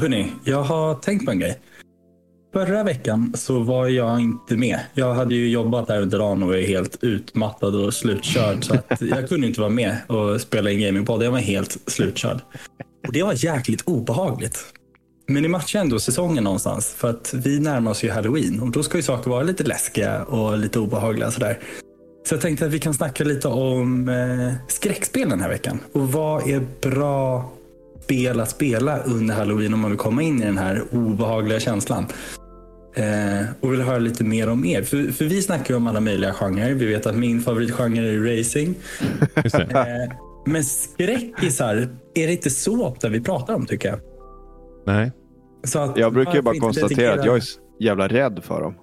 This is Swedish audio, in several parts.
hörni, jag har tänkt på en grej. Förra veckan så var jag inte med. Jag hade ju jobbat där under dagen och var helt utmattad och slutkörd. Så att jag kunde inte vara med och spela in gamingpodd. Jag var helt slutkörd. Och det var jäkligt obehagligt. Men det matchar ändå säsongen någonstans. För att vi närmar oss ju halloween och då ska ju saker vara lite läskiga och lite obehagliga. Sådär. Så jag tänkte att vi kan snacka lite om eh, skräckspel den här veckan. Och vad är bra spel att spela under halloween om man vill komma in i den här obehagliga känslan. Eh, och vill höra lite mer om er. För, för vi snackar ju om alla möjliga genrer. Vi vet att min favoritgenre är racing. Eh, men skräckisar är det inte så ofta vi pratar om tycker jag. Nej. Så att, jag brukar ju bara konstatera att jag är jävla rädd för dem.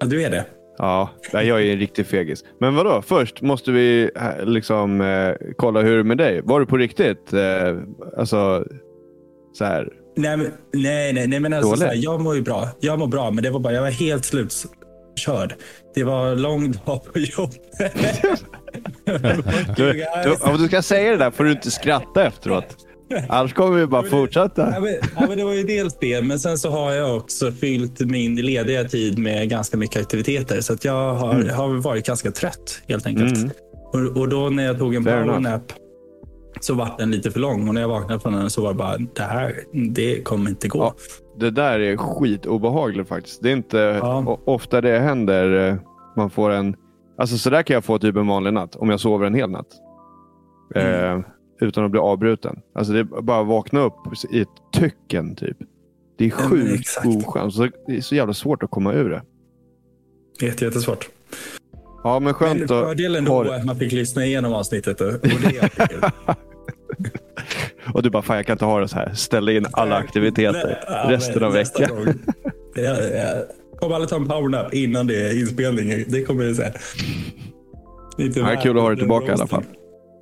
Ja, du är det? Ja, jag är en riktig fegis. Men vadå? Först måste vi eh, liksom eh, kolla hur det är med dig. Var du på riktigt? Eh, alltså, så här. Nej, men, nej, nej, nej, men alltså, så här, jag mår ju bra. Jag mår bra, men det var bara, jag var helt slutkörd. Det var lång dag på jobbet. du, du, om du ska säga det där får du inte skratta efteråt. Annars kommer vi bara fortsätta. Ja, men, ja, men det var ju dels det, men sen så har jag också fyllt min lediga tid med ganska mycket aktiviteter. Så att jag har, mm. har varit ganska trött helt enkelt. Mm. Och, och, då när jag tog en powernap så var den lite för lång och när jag vaknade från den så var det bara det här, det kommer inte gå. Ja, det där är skitobehagligt faktiskt. Det är inte ja. ofta det händer. Eh, man får en, alltså så där kan jag få typ en vanlig natt om jag sover en hel natt. Mm. Eh, utan att bli avbruten. Alltså det är bara att vakna upp i ett töcken typ. Det är sjukt ja, ochans. Det är så jävla svårt att komma ur det. Jätte, jättesvårt. Ja, men skönt men Fördelen då är att man fick lyssna igenom avsnittet. Och, det och du bara, fan jag kan inte ha det så här. Ställa in alla aktiviteter ja, resten av veckan. kommer aldrig ta en powernap innan det är inspelning. Det kommer jag säga. Det är kul att ha dig tillbaka i alla fall.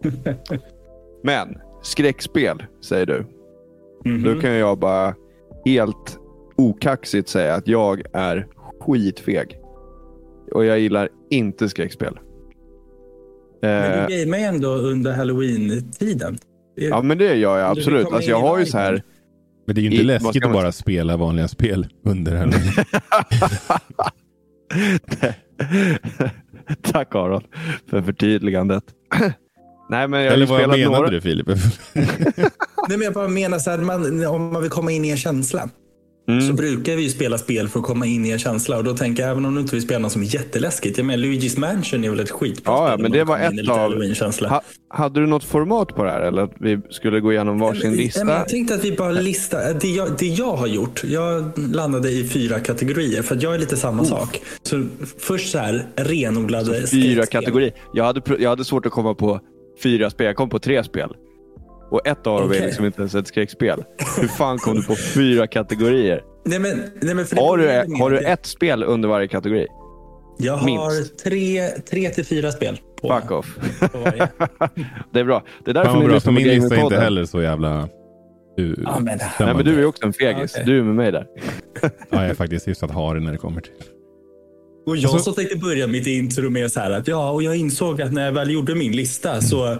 Men skräckspel, säger du. Mm. Då kan jag bara helt okaxigt säga att jag är skitfeg. Och jag gillar inte skräckspel. Men du eh, gamear ändå under halloween-tiden. Ja, men det gör jag absolut. Alltså, jag har ju så här... Men det är ju inte i, läskigt att bara spela vanliga spel under halloween. Tack Aron för förtydligandet. Nej, men jag Eller vad menade några... du Filip? Nej, men jag bara menar så här, man, om man vill komma in i en känsla. Mm. Så brukar vi ju spela spel för att komma in i en känsla. Och då tänker jag, även om du inte vill spela något som är jätteläskigt. Jag menar, Luigi's Mansion är väl ett skitbra ja, spel. Ja, men det var ett av... Ha, hade du något format på det här? Eller att vi skulle gå igenom varsin men, lista? Men jag tänkte att vi bara listar. Det jag, det jag har gjort. Jag landade i fyra kategorier. För att jag är lite samma oh. sak. Så först så här, renodlade så Fyra kategorier. Jag hade, jag hade svårt att komma på fyra spel. Jag kom på tre spel. Och ett av dem okay. är liksom inte ens ett skräckspel. Hur fan kom du på fyra kategorier? Nej, men, nej, men har, du, har du ett spel under varje kategori? Jag har tre, tre till fyra spel. På, Fuck off. På det är bra. Det är därför ni lyssnar på Min lista är inte heller så jävla... Du, ja, men, nej, men du är också en fegis. Okay. Du är med mig där. ja, jag är faktiskt hyfsat harig när det kommer till och jag alltså, så tänkte börja mitt intro med så här att ja, och jag insåg att när jag väl gjorde min lista så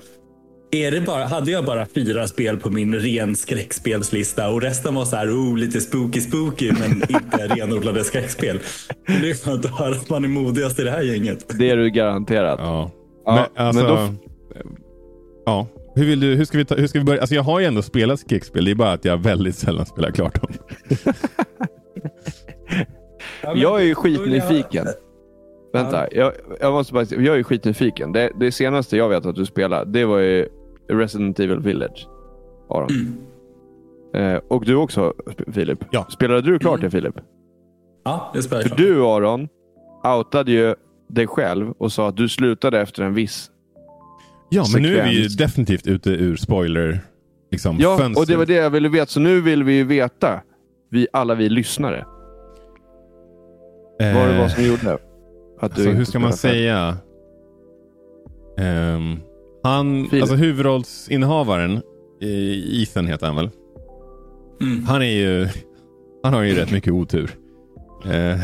är det bara, hade jag bara fyra spel på min ren skräckspelslista och resten var så här, oh, lite spooky spooky men inte renodlade skräckspel. Det är skönt att höra att man är modigast i det här gänget. Det är du garanterat. Ja. ja men, alltså, men då... ja. Hur, vill du, hur, ska vi ta, hur ska vi börja? Alltså jag har ju ändå spelat skräckspel. Det är bara att jag väldigt sällan spelar klart dem. jag är ju skitnyfiken. Vänta, jag, jag, måste bara Jag är skitnyfiken. Det, det senaste jag vet att du spelar, det var ju Resident Evil Village. Aron. Mm. Eh, och du också Filip. Ja. Spelade du klart mm. det Filip? Ja, det spelade jag För du Aron outade ju dig själv och sa att du slutade efter en viss Ja, men sekvens. nu är vi ju definitivt ute ur spoiler liksom, Ja, fönster. och det var det jag ville veta. Så nu vill vi ju veta, vi, alla vi lyssnare. Eh, vad det var som gjorde det. Alltså, hur ska man säga? Um, han, alltså huvudrollsinnehavaren, Ethan heter han väl? Mm. Han är ju, han har ju rätt mycket otur. Uh,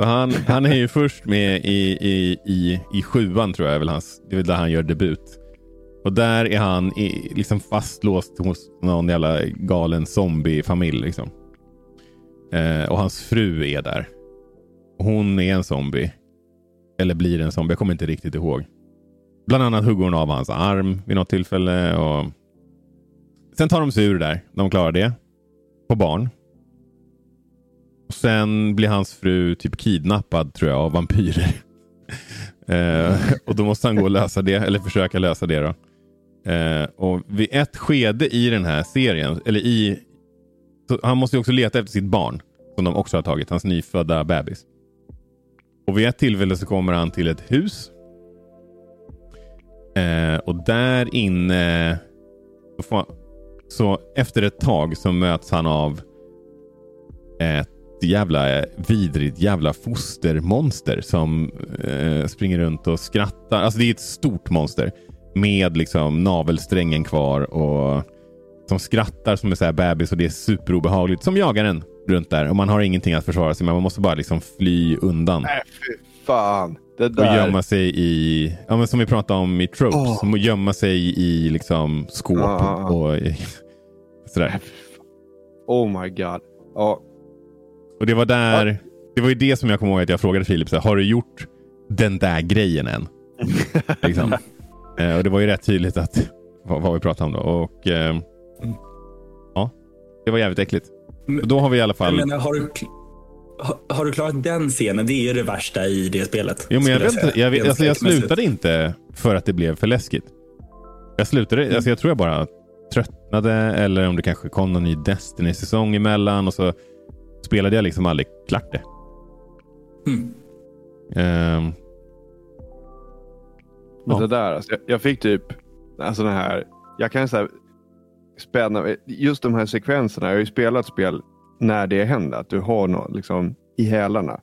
han, han är ju först med i, i, i, i sjuan tror jag, är väl hans, det är väl där han gör debut. Och där är han i, liksom fastlåst hos någon jävla galen zombiefamilj. Liksom. Eh, och hans fru är där. Hon är en zombie. Eller blir en zombie. Jag kommer inte riktigt ihåg. Bland annat hugger hon av hans arm vid något tillfälle. Och... Sen tar de sig ur där. De klarar det. På barn. Och sen blir hans fru typ kidnappad tror jag av vampyrer. eh, och då måste han gå och lösa det. Eller försöka lösa det då. Eh, och vid ett skede i den här serien, eller i... han måste ju också leta efter sitt barn. Som de också har tagit, hans nyfödda bebis. Och vid ett tillfälle så kommer han till ett hus. Eh, och där inne... Så, så efter ett tag så möts han av ett jävla vidrigt jävla fostermonster som eh, springer runt och skrattar. Alltså det är ett stort monster med liksom navelsträngen kvar och som skrattar som en så här bebis och det är superobehagligt. Som jagar en runt där och man har ingenting att försvara sig med. Man måste bara liksom fly undan. Nej, fy fan. Det där. Och gömma sig i, ja, men som vi pratade om i Tropes, oh. gömma sig i liksom skåp ah. och sådär. Oh my god. Ja. Och det var där, ah. det var ju det som jag kommer ihåg att jag frågade Filip, så här, har du gjort den där grejen än? liksom. eh, och det var ju rätt tydligt att vad, vad vi pratade om då. Och eh, ja, det var jävligt äckligt. Då har vi i alla fall... Menar, har, du, har, du klarat den scenen? Det är ju det värsta i det spelet. Jo, men jag, vet, jag, jag, alltså, jag slutade inte för att det blev för läskigt. Jag slutade, mm. alltså, jag tror jag bara tröttnade eller om det kanske kom någon ny Destiny-säsong emellan och så spelade jag liksom aldrig klart det. Mm. Um, ja. Det där, alltså, jag, jag, fick typ alltså den här, jag kan säga spännande. Just de här sekvenserna. Jag har ju spelat spel när det händer. Att du har något liksom, i hälarna.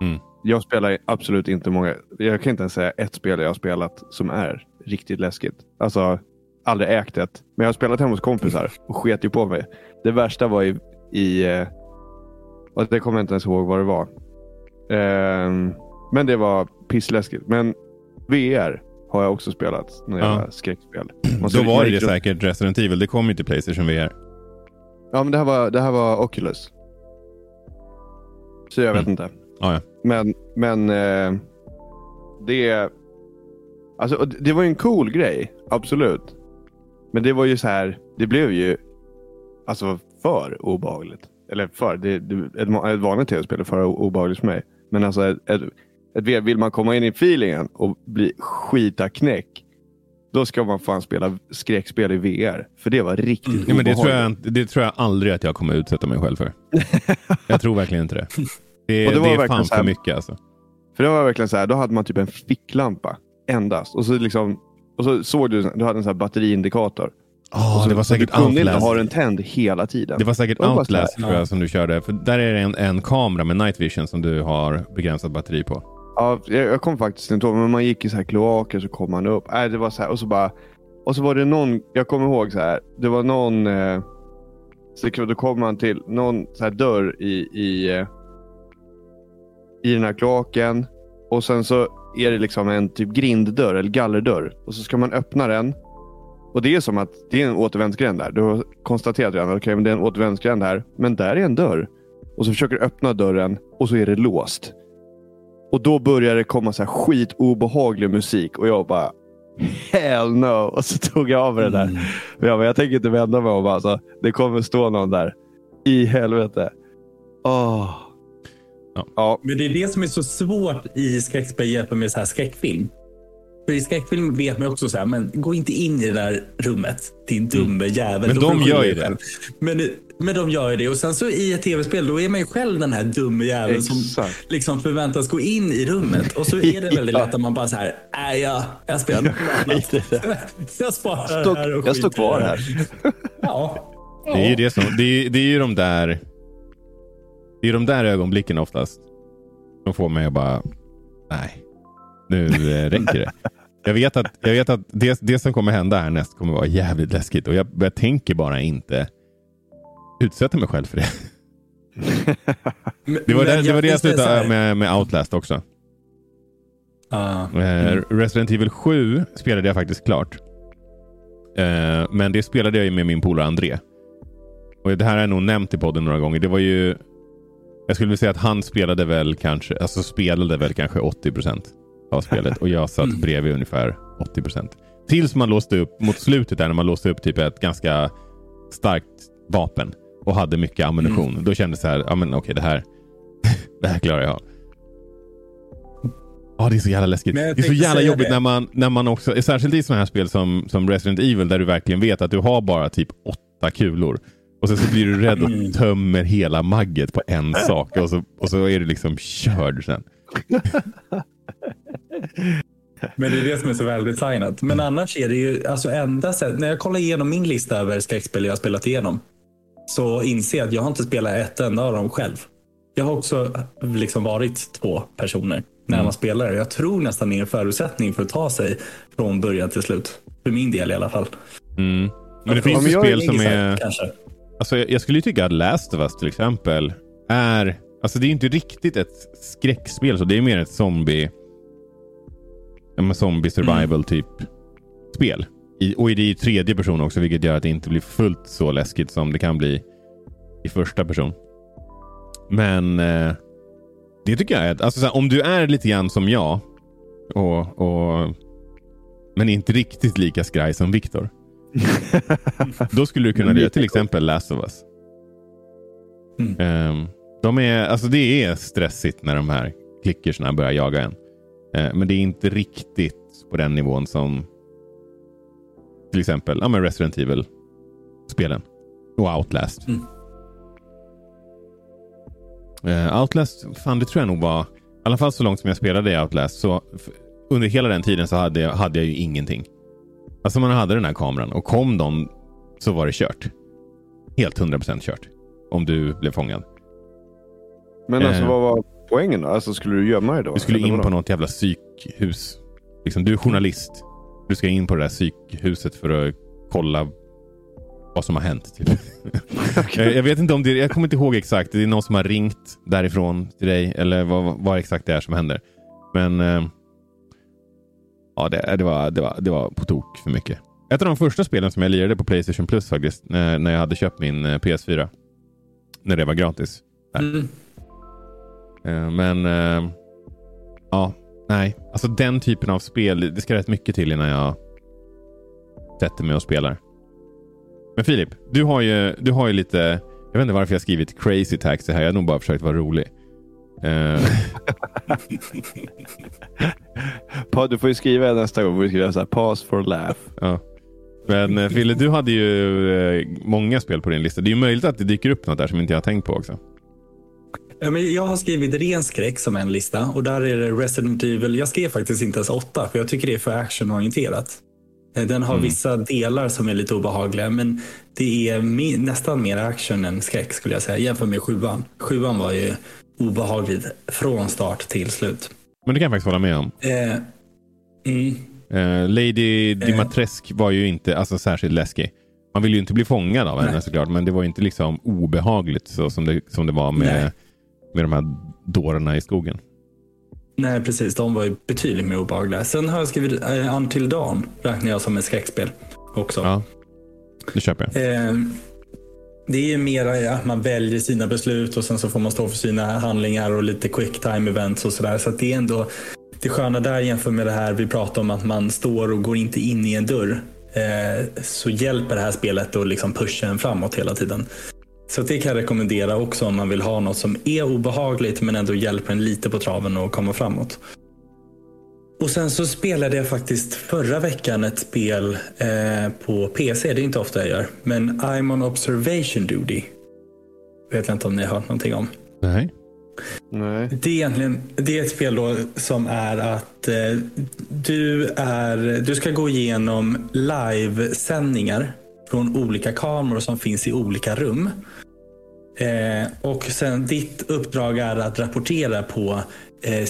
Mm. Jag spelar absolut inte många. Jag kan inte ens säga ett spel jag har spelat som är riktigt läskigt. Alltså, aldrig ägt ett. Men jag har spelat hemma hos kompisar och sket ju på mig. Det värsta var i... i och eh, det kommer jag inte ens ihåg vad det var. Um, men det var pissläskigt. Men VR har jag också spelat. Några ja. skräckspel. Då var det, säkert Resident Evil. Det kom ju till Playstation VR. Ja, men det här var, det här var Oculus. Så jag vet mm. inte. Ah, ja. Men, men eh, det... Alltså, det var ju en cool grej. Absolut. Men det var ju så här. Det blev ju alltså för obehagligt. Eller för. Det, det, ett, ett vanligt tv-spel är för obehagligt för mig. Men alltså ett, ett ett vill man komma in i feelingen och bli skita knäck. Då ska man fan spela skräckspel i VR. För det var riktigt mm. ja, men det tror, jag, det tror jag aldrig att jag kommer utsätta mig själv för. jag tror verkligen inte det. Det, det, det är fan för mycket alltså. För det var verkligen så här, då hade man typ en ficklampa endast. Och så, liksom, och så såg du, du hade en här batteriindikator. Oh, så, det var säkert du kunde inte ha den tänd hela tiden. Det var säkert det var Outlast tror jag, som du körde. För där är det en, en kamera med night vision som du har begränsat batteri på. Ja, jag, jag kom faktiskt inte ihåg, men man gick i så här kloaker så kom man upp. Äh, det var så här, och så bara... Och så var det någon, jag kommer ihåg så här. Det var någon... Eh, så då kom man till någon så här dörr i, i, eh, i den här kloaken. Och sen så är det liksom en typ grinddörr eller gallerdörr. Och så ska man öppna den. Och det är som att det är en återvändsgränd där. Du har konstaterat redan, okej, okay, men det är en återvändsgränd här. Men där är en dörr. Och så försöker du öppna dörren och så är det låst. Och då började det komma så här skitobehaglig musik och jag bara Hell no! Och så tog jag av mig det där. Mm. Jag, bara, jag tänker inte vända mig om. Alltså. Det kommer stå någon där. I helvete. Oh. Ja. ja. Men det är det som är så svårt i skräckspel jämfört med så här skräckfilm. För i skräckfilm vet man också så här, men gå inte in i det där rummet. Din dumme mm. jävel. Men de gör ju det. Men men de gör ju det. Och sen så i ett tv-spel, då är man ju själv den här dumme jäveln som liksom förväntas gå in i rummet. Och så är det väldigt lätt att man bara så här, nej jag, jag spelar något annat. jag sparar Stå, här och Jag står kvar här. ja. Det är ju det som, det är, det är ju de där, det är de där ögonblicken oftast. Som får mig att bara, nej, nu eh, räcker det. Jag vet att, jag vet att det, det som kommer hända härnäst kommer vara jävligt läskigt och jag, jag tänker bara inte utsätta mig själv för det. det, var det, det, var det jag slutade med, med Outlast också. Uh, mm. Resident Evil 7 spelade jag faktiskt klart. Eh, men det spelade jag ju med min polare André. Och det här har jag nog nämnt i podden några gånger. Det var ju... Jag skulle vilja säga att han spelade väl kanske, alltså spelade väl kanske 80 procent av spelet och jag satt bredvid ungefär 80 procent. Tills man låste upp, mot slutet där när man låste upp typ ett ganska starkt vapen och hade mycket ammunition. Mm. Då kändes det så här, ja men okej okay, det här, det här klarar jag. Ja, det är så jävla läskigt. Det är så jävla jobbigt när man, när man också, särskilt i sådana här spel som, som Resident Evil där du verkligen vet att du har bara typ åtta kulor. Och sen så blir du rädd och mm. tömmer hela magget på en sak och så, och så är du liksom körd sen. Men det är det som är så väldesignat. Men annars är det ju alltså enda sätt. När jag kollar igenom min lista över skräckspel jag har spelat igenom så inser jag att jag har inte spelat ett enda av dem själv. Jag har också liksom varit två personer när mm. man spelar. Jag tror nästan det är en förutsättning för att ta sig från början till slut. För min del i alla fall. Mm. Men det finns ju spel som är... Kanske. Alltså, jag, jag skulle ju tycka att Last of Us till exempel är... Alltså det är inte riktigt ett skräckspel. Så det är mer ett zombie... Ja, zombie survival mm. typ spel. I, och det är i tredje person också, vilket gör att det inte blir fullt så läskigt som det kan bli i första person. Men eh, det tycker jag är... Alltså, såhär, om du är lite grann som jag, och, och, men inte riktigt lika skraj som Viktor. då skulle du kunna göra till exempel Last of Us. Mm. Um, de är, alltså det är stressigt när de här klickersna börjar jaga en. Uh, men det är inte riktigt på den nivån som till exempel ja, men Resident Evil-spelen. Och Outlast. Mm. Uh, Outlast, fan det tror jag nog var, i alla fall så långt som jag spelade i Outlast, så under hela den tiden så hade jag, hade jag ju ingenting. Alltså man hade den här kameran och kom de så var det kört. Helt 100% kört. Om du blev fångad. Men alltså uh, vad var poängen då? Alltså skulle du gömma dig då? Du skulle in på något jävla psykhus. Liksom, du är journalist. Du ska in på det där psykhuset för att kolla vad som har hänt. Typ. okay. Jag vet inte om det, jag kommer inte ihåg exakt. Det är någon som har ringt därifrån till dig eller vad, vad exakt det är som händer. Men eh, ja, det, det, var, det, var, det var på tok för mycket. Ett av de första spelen som jag lirade på Playstation Plus faktiskt, när, när jag hade köpt min eh, PS4. När det var gratis. Mm. Eh, men eh, ja, nej. Alltså den typen av spel, det ska rätt mycket till innan jag sätter mig och spelar. Men Filip, du har ju, du har ju lite... Jag vet inte varför jag skrivit crazy taxi här. Jag har nog bara försökt vara rolig. Uh... du får ju skriva nästa gång. Du skriva så här, pause for laugh. Ja. Men eh, Fille, du hade ju eh, många spel på din lista. Det är ju möjligt att det dyker upp något där som inte jag har tänkt på också. Jag har skrivit ren skräck som en lista och där är det Resident Evil. Jag skrev faktiskt inte ens åtta för jag tycker det är för actionorienterat. Eh, den har mm. vissa delar som är lite obehagliga men det är me nästan mer action än skräck skulle jag säga jämfört med sjuan. Sjuan var ju obehagligt från start till slut. Men det kan jag faktiskt hålla med om. Eh, mm. eh, Lady Dimatresk var ju inte alltså, särskilt läskig. Man vill ju inte bli fångad av henne såklart men det var ju inte liksom obehagligt så som det, som det var med, med de här dårarna i skogen. Nej, precis. De var ju betydligt mer obehagliga. Sen har jag skrivit uh, Until Dawn, räknar jag som ett skräckspel också. Ja, det köper jag. Eh, det är mer att man väljer sina beslut och sen så får man stå för sina handlingar och lite quick time events och sådär. Så att det är ändå det sköna där jämfört med det här vi pratar om att man står och går inte in i en dörr. Eh, så hjälper det här spelet att liksom pusha en framåt hela tiden. Så det kan jag rekommendera också om man vill ha något som är obehagligt men ändå hjälper en lite på traven och komma framåt. Och sen så spelade jag faktiskt förra veckan ett spel eh, på PC. Det är inte ofta jag gör. Men I'm on observation duty. Vet jag inte om ni har hört någonting om. Nej. Nej. Det är egentligen det är ett spel då som är att eh, du, är, du ska gå igenom livesändningar från olika kameror som finns i olika rum. Eh, och sen ditt uppdrag är att rapportera på eh,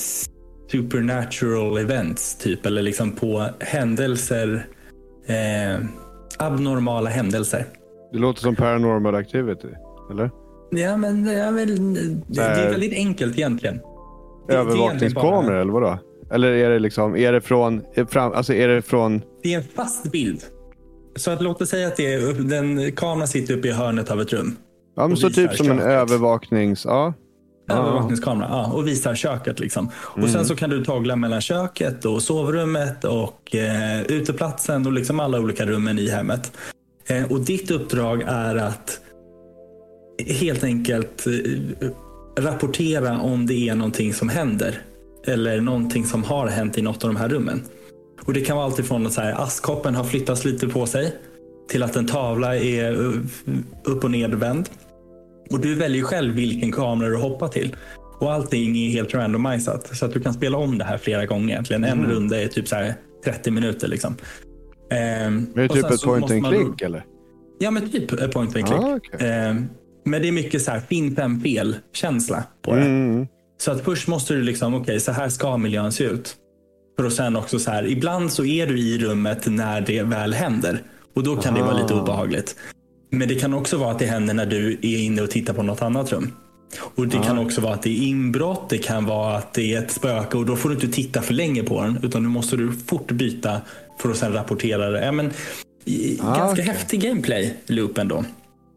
supernatural events typ. Eller liksom på händelser. Eh, abnormala händelser. Det låter som paranormal activity. Eller? Ja, men är, väl, det är väldigt enkelt egentligen. Övervakningskameror eller vadå? Eller är det liksom, är det från, fram, alltså är det från? Det är en fast bild. Så att låt oss säga att det är, den, kameran sitter uppe i hörnet av ett rum. Ja, men så typ som köket. en övervaknings... Ja. Övervakningskamera ja, och visar köket. Liksom. Mm. Och Sen så kan du tagla mellan köket och sovrummet och eh, uteplatsen och liksom alla olika rummen i hemmet. Eh, och Ditt uppdrag är att helt enkelt eh, rapportera om det är någonting som händer. Eller någonting som har hänt i något av de här rummen. Och Det kan vara alltifrån att så här, askkoppen har flyttats lite på sig till att en tavla är upp och nedvänd. Och du väljer själv vilken kamera du hoppar till. Och allting är helt randomiserat. Så att du kan spela om det här flera gånger. Egentligen. En mm. runda är typ så 30 minuter. Liksom. Ehm, är det typ ett point and click eller? Ja, men typ ett point and click. Ah, okay. ehm, men det är mycket så här finn fem fel känsla på det. Mm. Så att först måste du liksom, okej, okay, så här ska miljön se ut. För att sen också så här, ibland så är du i rummet när det väl händer. Och då kan ah. det vara lite ah. obehagligt. Men det kan också vara att det händer när du är inne och tittar på något annat rum. Och Det ah. kan också vara att det är inbrott, det kan vara att det är ett spöke och då får du inte titta för länge på den. Utan nu måste du fort byta för att sen rapportera det. Ja, men, ah, ganska okay. häftig gameplay-loop ändå.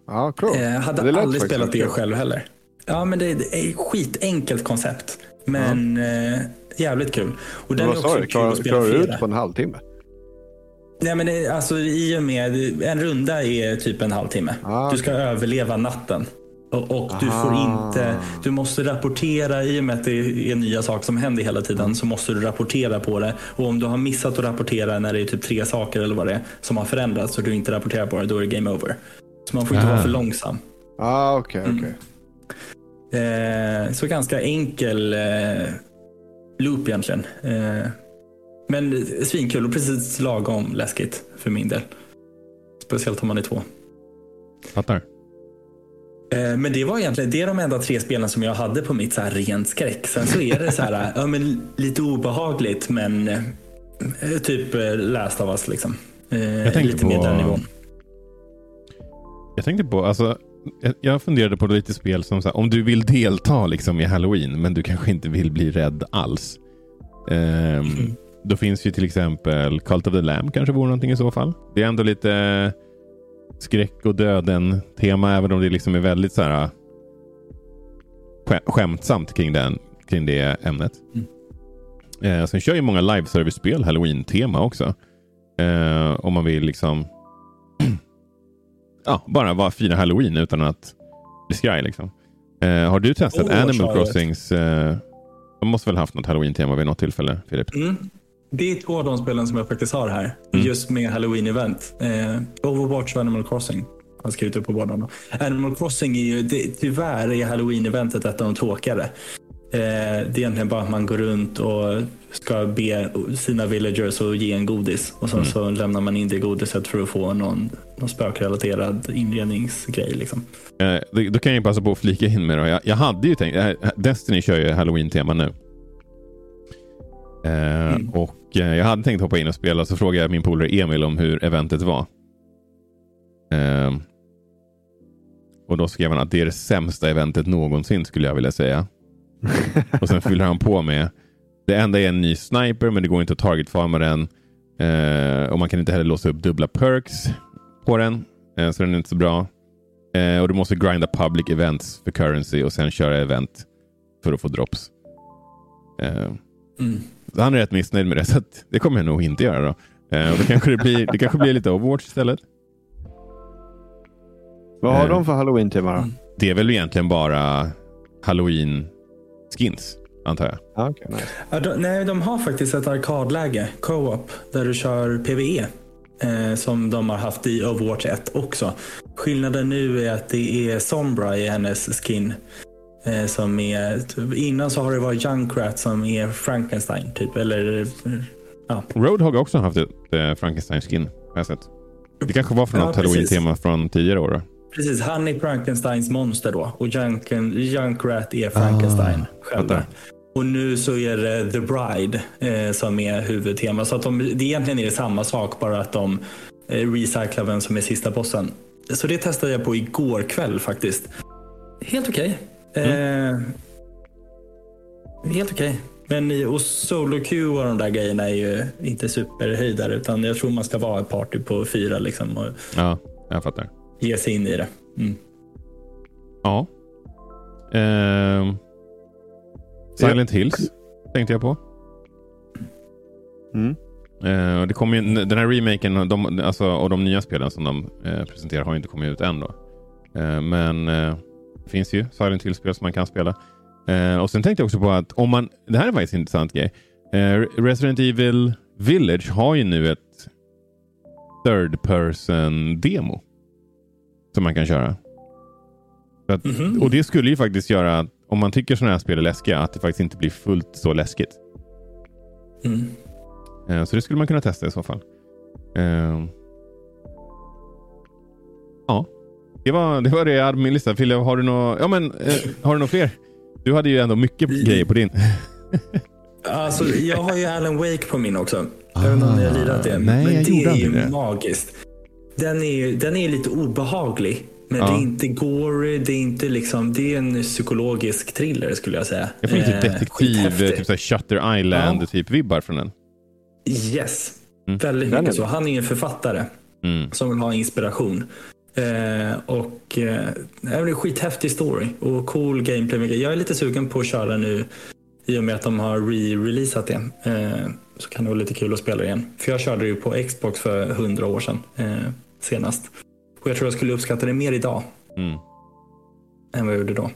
Ah, cool. eh, hade det aldrig spelat det själv heller. Ja, men det, är ett skitenkelt koncept. Men ah. eh, jävligt kul. Och den är också kul Klar, Klarar du ut på en halvtimme? Nej, men det, alltså, I och med en runda är typ en halvtimme. Ah, du ska överleva natten. Och, och du får inte, du måste rapportera i och med att det är nya saker som händer hela tiden så måste du rapportera på det. Och om du har missat att rapportera när det är typ tre saker eller vad det är som har förändrats och du inte rapporterar på det, då är det game over. Så man får inte vara för långsam. Ah, okay, okay. Mm. Eh, så ganska enkel eh, loop egentligen. Eh, men svinkul och precis lagom läskigt för min del. Speciellt om man är två. Fattar. Eh, men det var egentligen det är de enda tre spelen som jag hade på mitt så här rent skräck. Sen så är det så här, ja, men lite obehagligt men eh, typ eh, läst av oss liksom. Jag tänkte lite på... mer den nivån. Jag tänkte på, alltså, jag funderade på lite spel som så här, om du vill delta liksom i halloween men du kanske inte vill bli rädd alls. Um, mm. Då finns ju till exempel Cult of the Lamb kanske vore någonting i så fall. Det är ändå lite skräck och döden tema även om det liksom är väldigt så här skämtsamt kring, den, kring det ämnet. Mm. Eh, sen kör ju många live service-spel halloween-tema också. Eh, om man vill liksom ja, bara vara fira halloween utan att bli skraj. Liksom. Eh, har du testat oh, Animal Crossings? Eh, de måste väl haft något halloween-tema vid något tillfälle, Filip? Mm. Det är två av de spelen som jag faktiskt har här. Mm. Just med Halloween-event. Eh, Overwatch och Animal Crossing. Har skrivit upp på båda. Animal Crossing är ju, det, tyvärr är Halloween-eventet ett av de tråkigare. Eh, det är egentligen bara att man går runt och ska be sina villagers att ge en godis. Och sen mm. så lämnar man in det godiset för att få någon, någon spökrelaterad inredningsgrej. Liksom. Eh, då, då, kan jag passa på att flika in med det. Jag, jag hade ju tänkt, eh, Destiny kör ju Halloween-tema nu. Eh, mm. Och eh, Jag hade tänkt hoppa in och spela, så frågade jag min polare Emil om hur eventet var. Eh, och Då skrev han att det är det sämsta eventet någonsin skulle jag vilja säga. och Sen fyller han på med det enda är en ny sniper, men det går inte att targetfarma den. Eh, och Man kan inte heller låsa upp dubbla perks på den, eh, så den är inte så bra. Eh, och Du måste grinda public events för currency och sen köra event för att få drops. Mm. Han är rätt missnöjd med det, så det kommer jag nog inte göra. Då. Eh, och då kanske det, blir, det kanske blir lite Overwatch istället. Vad har eh, de för halloween-tema då? Det är väl egentligen bara halloween-skins, antar jag. Ah, okay, nice. ja, de, nej, de har faktiskt ett arkadläge, co-op, där du kör PVE. Eh, som de har haft i Overwatch 1 också. Skillnaden nu är att det är Sombra i hennes skin. Eh, som är, innan så har det varit Junkrat som är Frankenstein. Typ, eller, ja. Roadhog har också haft ett eh, Frankenstein-skin. Det kanske var från ja, något halloween-tema från tidigare år. Då. Precis, han är Frankensteins monster då och Junken, Junkrat är Frankenstein ah, själva. Och nu så är det The Bride eh, som är huvudtema. Så att de, det egentligen är det samma sak, bara att de eh, recyclar vem som är sista bossen. Så det testade jag på igår kväll faktiskt. Helt okej. Okay. Mm. Eh, helt okej. Men och solo queue och de där grejerna är ju inte superhöjdare utan jag tror man ska vara ett party på fyra liksom. Och ja, jag fattar. Ge sig in i det. Mm. Ja. Eh, Silent Hills tänkte jag på. Mm. Eh, det kommer ju, den här remaken de, alltså, och de nya spelen som de eh, presenterar har inte kommit ut än. Då. Eh, men eh, finns ju Silent Hill-spel som man kan spela. Eh, och Sen tänkte jag också på att om man, det här är faktiskt en intressant grej. Eh, Resident Evil Village har ju nu ett third person demo som man kan köra. Att, mm -hmm. Och det skulle ju faktiskt göra att om man tycker sådana här spel är läskiga, att det faktiskt inte blir fullt så läskigt. Mm. Eh, så det skulle man kunna testa i så fall. Eh, ja, det var det, var det jag hade på min lista. Fille, har du några ja, eh, har fler? Du hade ju ändå mycket grejer på din. alltså, jag har ju Alan Wake på min också. Jag vet inte om ni har lirat det. Nej, men det är ju det. magiskt. Den är, den är lite obehaglig. Men ja. det är inte gory, det är inte liksom, det är en psykologisk thriller skulle jag säga. Jag får lite typ eh, detektiv, typ så Shutter Island ja. typ vibbar från den. Yes, mm. väldigt mycket så. Han är en författare mm. som vill ha inspiration. Eh, och eh, det är en skithäftig story och cool gameplay. Jag är lite sugen på att köra nu i och med att de har re-releasat det. Eh, så kan det vara lite kul att spela igen. För jag körde ju på Xbox för hundra år sedan eh, senast. Och jag tror jag skulle uppskatta det mer idag. Mm. Än vad jag gjorde då.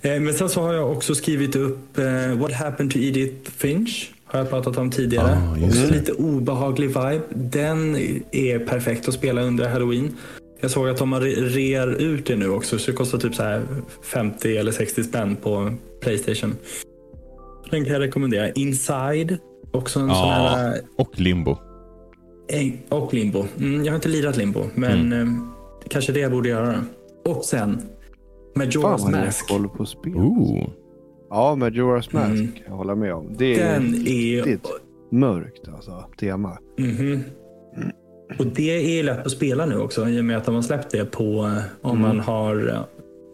Eh, men sen så har jag också skrivit upp eh, What happened to Edith Finch. Har jag pratat om tidigare. Ah, lite obehaglig vibe. Den är perfekt att spela under halloween. Jag såg att de rear ut det nu också. Så det kostar typ så här 50 eller 60 spänn på Playstation. Den kan jag rekommendera. Inside. Också en ja, sån här... Och Limbo. Och Limbo. Mm, jag har inte lirat Limbo, men mm. eh, kanske det jag borde göra. Och sen Majora's Fan, Mask. Fan på spel. Ooh. Ja, Majora's Mask mm. jag hålla med om. Det är Den riktigt är... mörkt alltså, tema. Mm -hmm. Och det är lätt att spela nu också i och med att de har släppt det på eh, om mm. man har eh,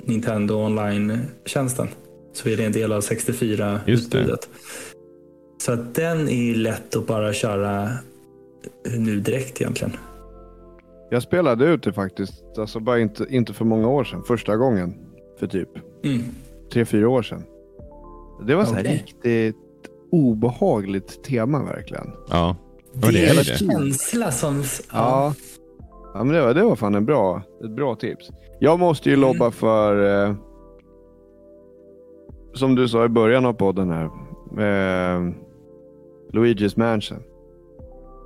Nintendo online-tjänsten. Så är det en del av 64-utbudet. Så att den är lätt att bara köra nu direkt egentligen. Jag spelade ut det faktiskt, alltså bara inte, inte för många år sedan. Första gången för typ mm. tre, fyra år sedan. Det var så här riktigt obehagligt tema verkligen. Ja. Det, det är en känsla som... Ja. ja. ja. men det var, det var fan en bra, ett bra tips. Jag måste ju mm. lobba för, eh, som du sa i början av podden här, eh, Luigi's Mansion.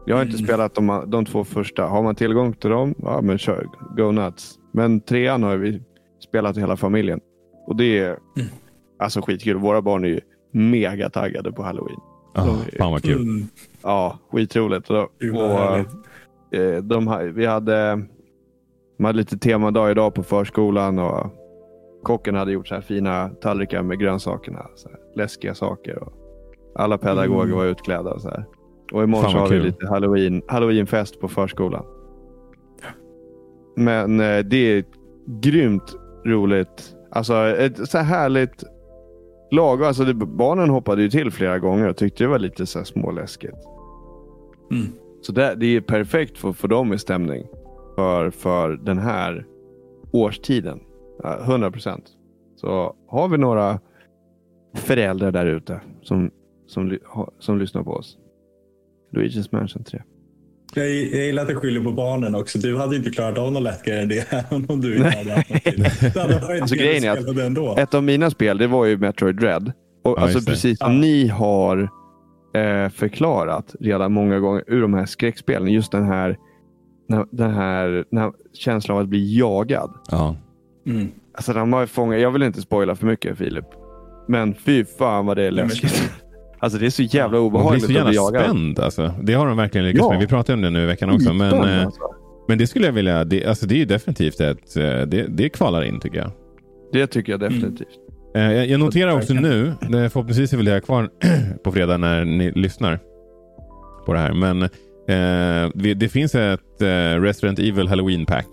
Jag har inte mm. spelat de, de två första. Har man tillgång till dem, ja men kör. Go nuts. Men trean har vi spelat hela familjen. Och det är mm. alltså skitkul. Våra barn är ju mega taggade på halloween. Oh, fan vad kul. Mm, ja, skitroligt. Och, och, eh, de, vi hade, de hade lite temadag idag på förskolan. och Kocken hade gjort så här fina tallrikar med grönsakerna. Så här, läskiga saker. Och alla pedagoger mm. var utklädda. Och så här. Och imorgon så har kul. vi lite halloween, halloweenfest på förskolan. Men eh, det är grymt roligt. Alltså ett så här härligt lag. Alltså, det, barnen hoppade ju till flera gånger och tyckte det var lite så småläskigt. Mm. Så det, det är perfekt för, för dem i stämning. För, för den här årstiden. 100 procent. Så har vi några föräldrar där ute som, som, som lyssnar på oss. Luigi's Mansion 3. Jag, jag gillar att du skyller på barnen också. Du hade inte klarat av något lättare än det, även om du inte hade haft något alltså, grejen är att ändå. Ett av mina spel det var ju Metroid Dread. Och, ja, alltså, precis som ja. ni har eh, förklarat redan många gånger ur de här skräckspelen. Just den här, den här, den här känslan av att bli jagad. Ja. Mm. Alltså, den var fångad. Jag vill inte spoila för mycket Filip. Men fy fan vad det är läskigt. Alltså det är så jävla obehagligt att bli jagad. spänd alltså. Det har de verkligen lyckats ja. med. Vi pratade om det nu i veckan också. Men, eh, alltså. men det skulle jag vilja. Det, alltså det är definitivt ett. Eh, det, det kvalar in tycker jag. Det tycker jag definitivt. Mm. Jag, noterar också nu. Förhoppningsvis är väl det kvar på fredag när ni lyssnar på det här. Men eh, det finns ett eh, Resident Evil Halloween Pack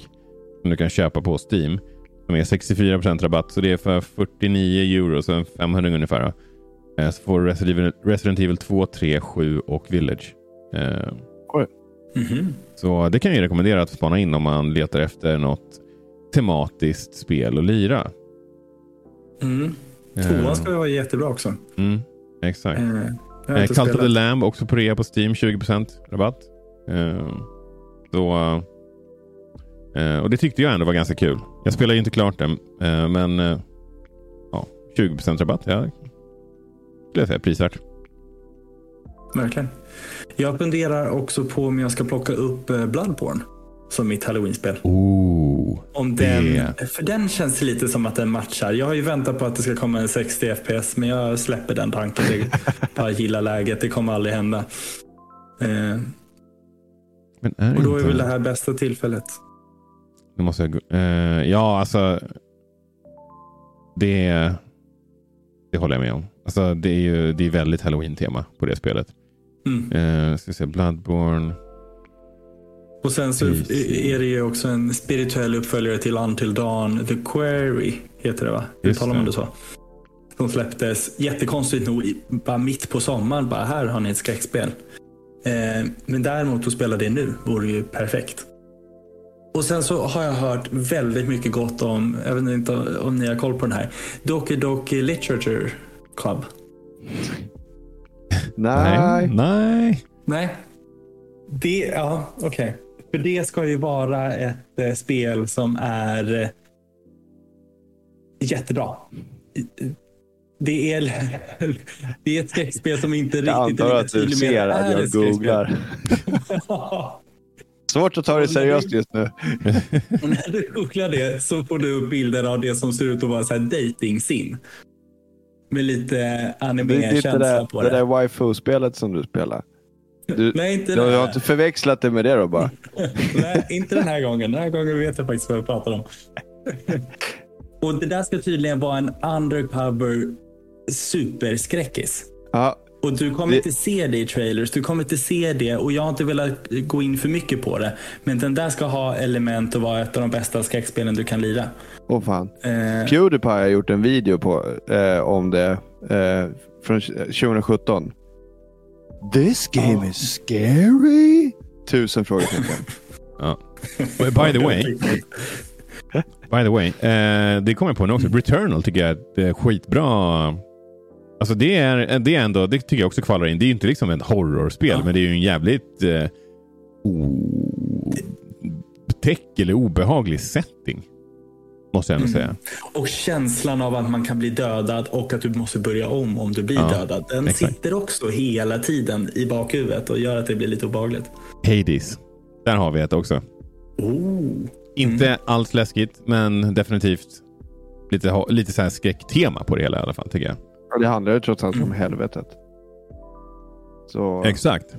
som du kan köpa på Steam. Som är 64% rabatt. Så det är för 49 euro, så 500 ungefär. Eh, så får Resident Evil 2, 3, 7 och Village. Eh, Mm -hmm. Så det kan jag rekommendera att spana in om man letar efter något tematiskt spel att lira. Mm. Tvåan ska vara jättebra också. Mm, exakt. Eh, eh, Cult of the Lamb också på rea på Steam. 20% rabatt. Eh, så, eh, och det tyckte jag ändå var ganska kul. Jag spelar ju inte klart den. Eh, men eh, ja, 20% rabatt. Ja, skulle jag säga prisvärt. Verkligen. Jag funderar också på om jag ska plocka upp eh, Bloodborne som mitt halloween-spel. Oh, om den, det. För den känns lite som att den matchar. Jag har ju väntat på att det ska komma en 60 FPS men jag släpper den tanken. Jag gillar läget. Det kommer aldrig hända. Eh, och då är väl det här bästa tillfället. Nu måste jag... Eh, ja, alltså. Det, det håller jag med om. Alltså, det är ju det är väldigt halloween-tema på det spelet. Mm. Eh, ska se, Bloodborne. Och sen så är det ju också en spirituell uppföljare till Until Dawn. The Query heter det va? Uttalar man det så? Som släpptes jättekonstigt nog bara mitt på sommaren. Bara här har ni ett skräckspel. Eh, men däremot att spela det nu vore ju perfekt. Och sen så har jag hört väldigt mycket gott om, jag vet inte om ni har koll på den här, Doki Doki Literature Club. Nej. Nej. Nej. Det, ja, okej. Okay. För det ska ju vara ett eh, spel som är eh, jättebra. Det är, det är ett skräckspel som inte riktigt jag antar att du ser att jag googlar. Svårt att ta det seriöst just nu. När du googlar det så får du upp bilder av det som ser ut att vara så här dating sim med lite anime-känsla på det. Det där waifu-spelet som du spelar. Du, Nej, inte du har inte förväxlat det med det då bara? Nej, inte den här gången. Den här gången vet jag faktiskt vad jag pratar om. Och det där ska tydligen vara en undercover superskräckis. Ja, och du kommer det... inte se det i trailers. Du kommer inte se det och jag har inte velat gå in för mycket på det. Men den där ska ha element och vara ett av de bästa skräckspelen du kan lira. Åh oh, fan. Eh... Pewdiepie har gjort en video på, eh, om det eh, från 2017. This game oh. is scary? Tusen frågetecken. ja. By the way. By the way. Eh, det kommer jag på nu också. Returnal tycker jag är ett skitbra Alltså det, är, det är ändå, det tycker jag också kvalar in. Det är ju inte liksom ett horrorspel, ja. men det är ju en jävligt eh, otäck eller obehaglig setting. Måste jag ändå mm. säga. Och känslan av att man kan bli dödad och att du måste börja om om du blir ja, dödad. Den exakt. sitter också hela tiden i bakhuvudet och gör att det blir lite obehagligt. Hades. Där har vi ett också. Oh. Inte mm. alls läskigt, men definitivt lite, lite så här skräcktema på det hela i alla fall tycker jag. Ja, det handlar ju trots allt om helvetet. Så Exakt.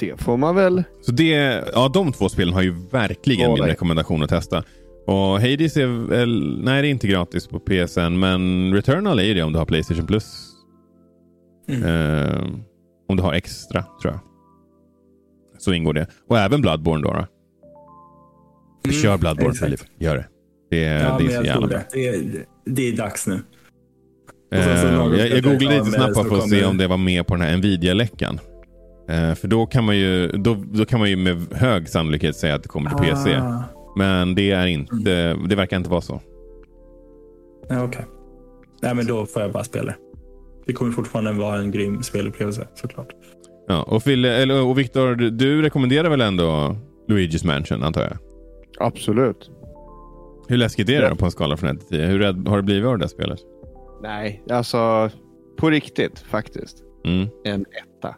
Det får man väl. Så det, ja, de två spelen har ju verkligen oh, min rekommendation att testa. Och Hades är väl, nej det är inte gratis på PSN, men Returnal är det om du har Playstation Plus. Mm. Eh, om du har extra, tror jag. Så ingår det. Och även Bloodborne då. då. Mm, Kör Bloodborne Filip, gör det. Det, ja, det är så jävla bra. Det är, det är dags nu. Uh, jag, jag googlade lite snabbt för att se om det var med på den här Nvidia-läckan. Uh, för då kan, man ju, då, då kan man ju med hög sannolikhet säga att det kommer till ah. PC. Men det, är inte, det verkar inte vara så. Ja, Okej. Okay. Nej, men då får jag bara spela det. kommer fortfarande vara en grym spelupplevelse såklart. Ja, och, Phil, eller, och Victor, du, rekommenderar väl ändå Luigi's Mansion antar jag? Absolut. Hur läskigt är det på en skala från 1 till 10? Hur rädd har du blivit av det där spelet? Nej, alltså på riktigt faktiskt. Mm. En etta.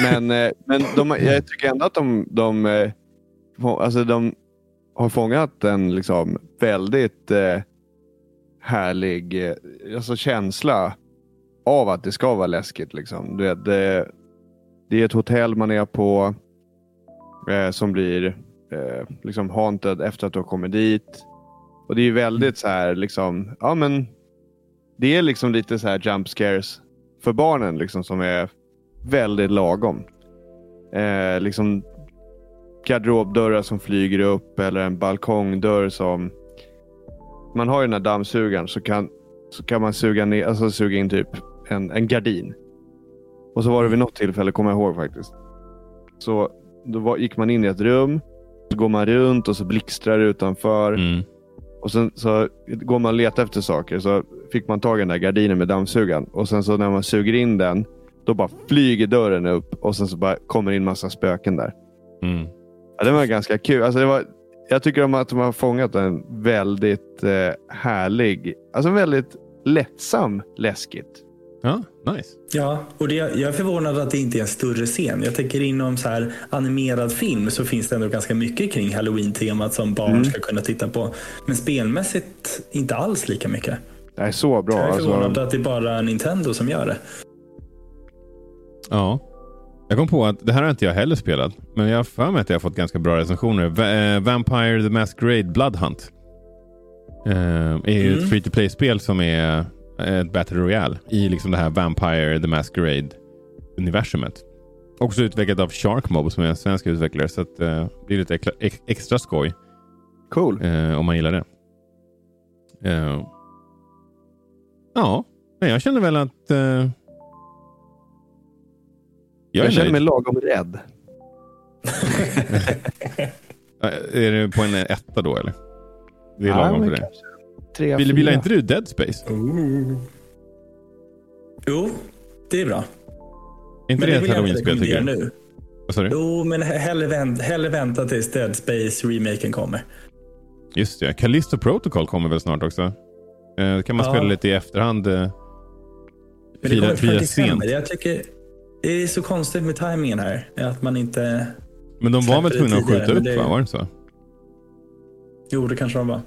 men eh, men de, jag tycker ändå att de, de, eh, alltså de har fångat en liksom väldigt eh, härlig eh, alltså känsla av att det ska vara läskigt. Liksom. Du vet, det, det är ett hotell man är på eh, som blir eh, liksom haunted efter att du har kommit dit. Och det är väldigt mm. så här, liksom, ja men det är liksom lite så här jump scares för barnen liksom som är väldigt lagom. Eh, liksom garderobdörrar som flyger upp eller en balkongdörr som... Man har ju den här dammsugaren så kan så kan man suga, ner, alltså suga in typ en, en gardin. Och så var det vid något tillfälle, kommer jag ihåg faktiskt. Så då var, gick man in i ett rum, så går man runt och så blixtrar det utanför. Mm. Och sen så går man och letar efter saker. Så fick man tag i den där gardinen med dammsugaren. Och sen så när man suger in den, då bara flyger dörren upp och sen så bara kommer in massa spöken där. Mm. Ja, det var ganska kul. Alltså det var, jag tycker om att de har fångat en väldigt eh, härlig, alltså väldigt lättsam läskigt. Ja, nice. Ja, och det, jag är förvånad att det inte är en större scen. Jag tänker inom så här animerad film så finns det ändå ganska mycket kring halloween-temat som barn mm. ska kunna titta på. Men spelmässigt inte alls lika mycket. Det är så bra. Jag är förvånad alltså... att det är bara Nintendo som gör det. Ja. Jag kom på att det här har inte jag heller spelat. Men jag har för mig att jag har fått ganska bra recensioner. Va äh, Vampire the Masquerade Bloodhunt. Uh, är ju mm. ett free to play-spel som är ett Battle Royale i liksom det här Vampire the Masquerade-universumet. Också utvecklat av Sharkmob som är en svensk utvecklare. Så att, uh, det är lite extra skoj. Cool. Om man gillar det. Ja, jag känner väl att... Jag, jag känner mig lagom rädd. är det på en etta då eller? Det är lagom för det. Tre, Vill, vill inte du Dead Space? Ooh. Jo, det är bra. Inte men det, ett halloween-spel tycker du? Nu. Vad sa du? Jo, men hellre, vänt, hellre vänta tills Dead Space-remaken kommer. Just det. Callisto Protocol kommer väl snart också? Eh, kan man ja. spela lite i efterhand. Eh, fira, fira sent. Jag tycker det är så konstigt med tajmingen här. Att man inte... Men de var väl tvungna att skjuta upp? Det... Va? Var det så? Jo, det kanske de var.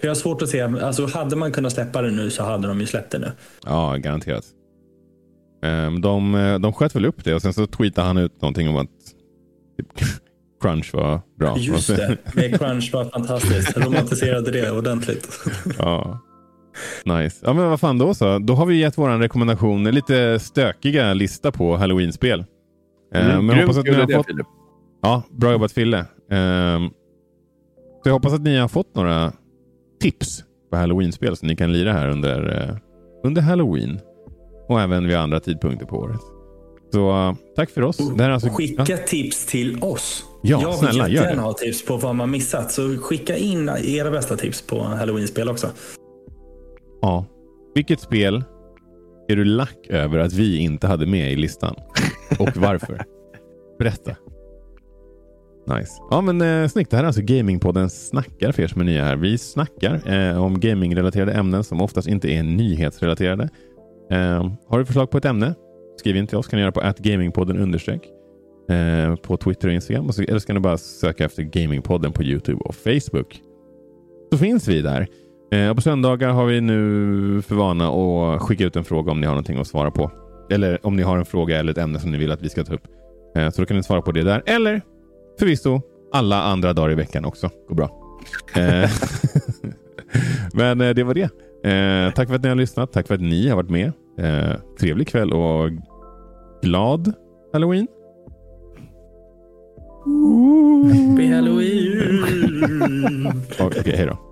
jag har svårt att se. Alltså, hade man kunnat släppa det nu så hade de ju släppt det nu. Ja, garanterat. Ehm, de, de sköt väl upp det och sen så tweetade han ut någonting om att Crunch var bra. Just det, med Crunch var fantastiskt. romantiserade det ordentligt. ja. Nice. Ja men vad fan då så. Då har vi gett våran rekommendation, en lite stökiga lista på halloween-spel. Mm, uh, men hoppas att ni har fått... Ja, bra jobbat Fille. Uh, så jag hoppas att ni har fått några tips på halloween-spel som ni kan lira här under, uh, under halloween. Och även vid andra tidpunkter på året. Så uh, tack för oss. Det här alltså... Skicka ja. tips till oss. Ja, jag snälla, vill jättegärna ha tips på vad man missat. Så skicka in era bästa tips på halloween-spel också. Ja. Vilket spel är du lack över att vi inte hade med i listan? Och varför? Berätta. Nice. Ja men eh, snyggt. Det här är alltså Gamingpodden Snackar för er som är nya här. Vi snackar eh, om gamingrelaterade ämnen som oftast inte är nyhetsrelaterade. Eh, har du förslag på ett ämne? Skriv in till oss. kan du göra på atgamingpodden understreck. Eh, på Twitter och Instagram. eller så kan du bara söka efter Gamingpodden på Youtube och Facebook. Så finns vi där. Eh, på söndagar har vi nu för vana att skicka ut en fråga om ni har någonting att svara på. Eller om ni har en fråga eller ett ämne som ni vill att vi ska ta upp. Eh, så då kan ni svara på det där. Eller förvisso alla andra dagar i veckan också. Går bra. Eh, men eh, det var det. Eh, tack för att ni har lyssnat. Tack för att ni har varit med. Eh, trevlig kväll och glad halloween. Happy halloween! Okej, okay, hej då.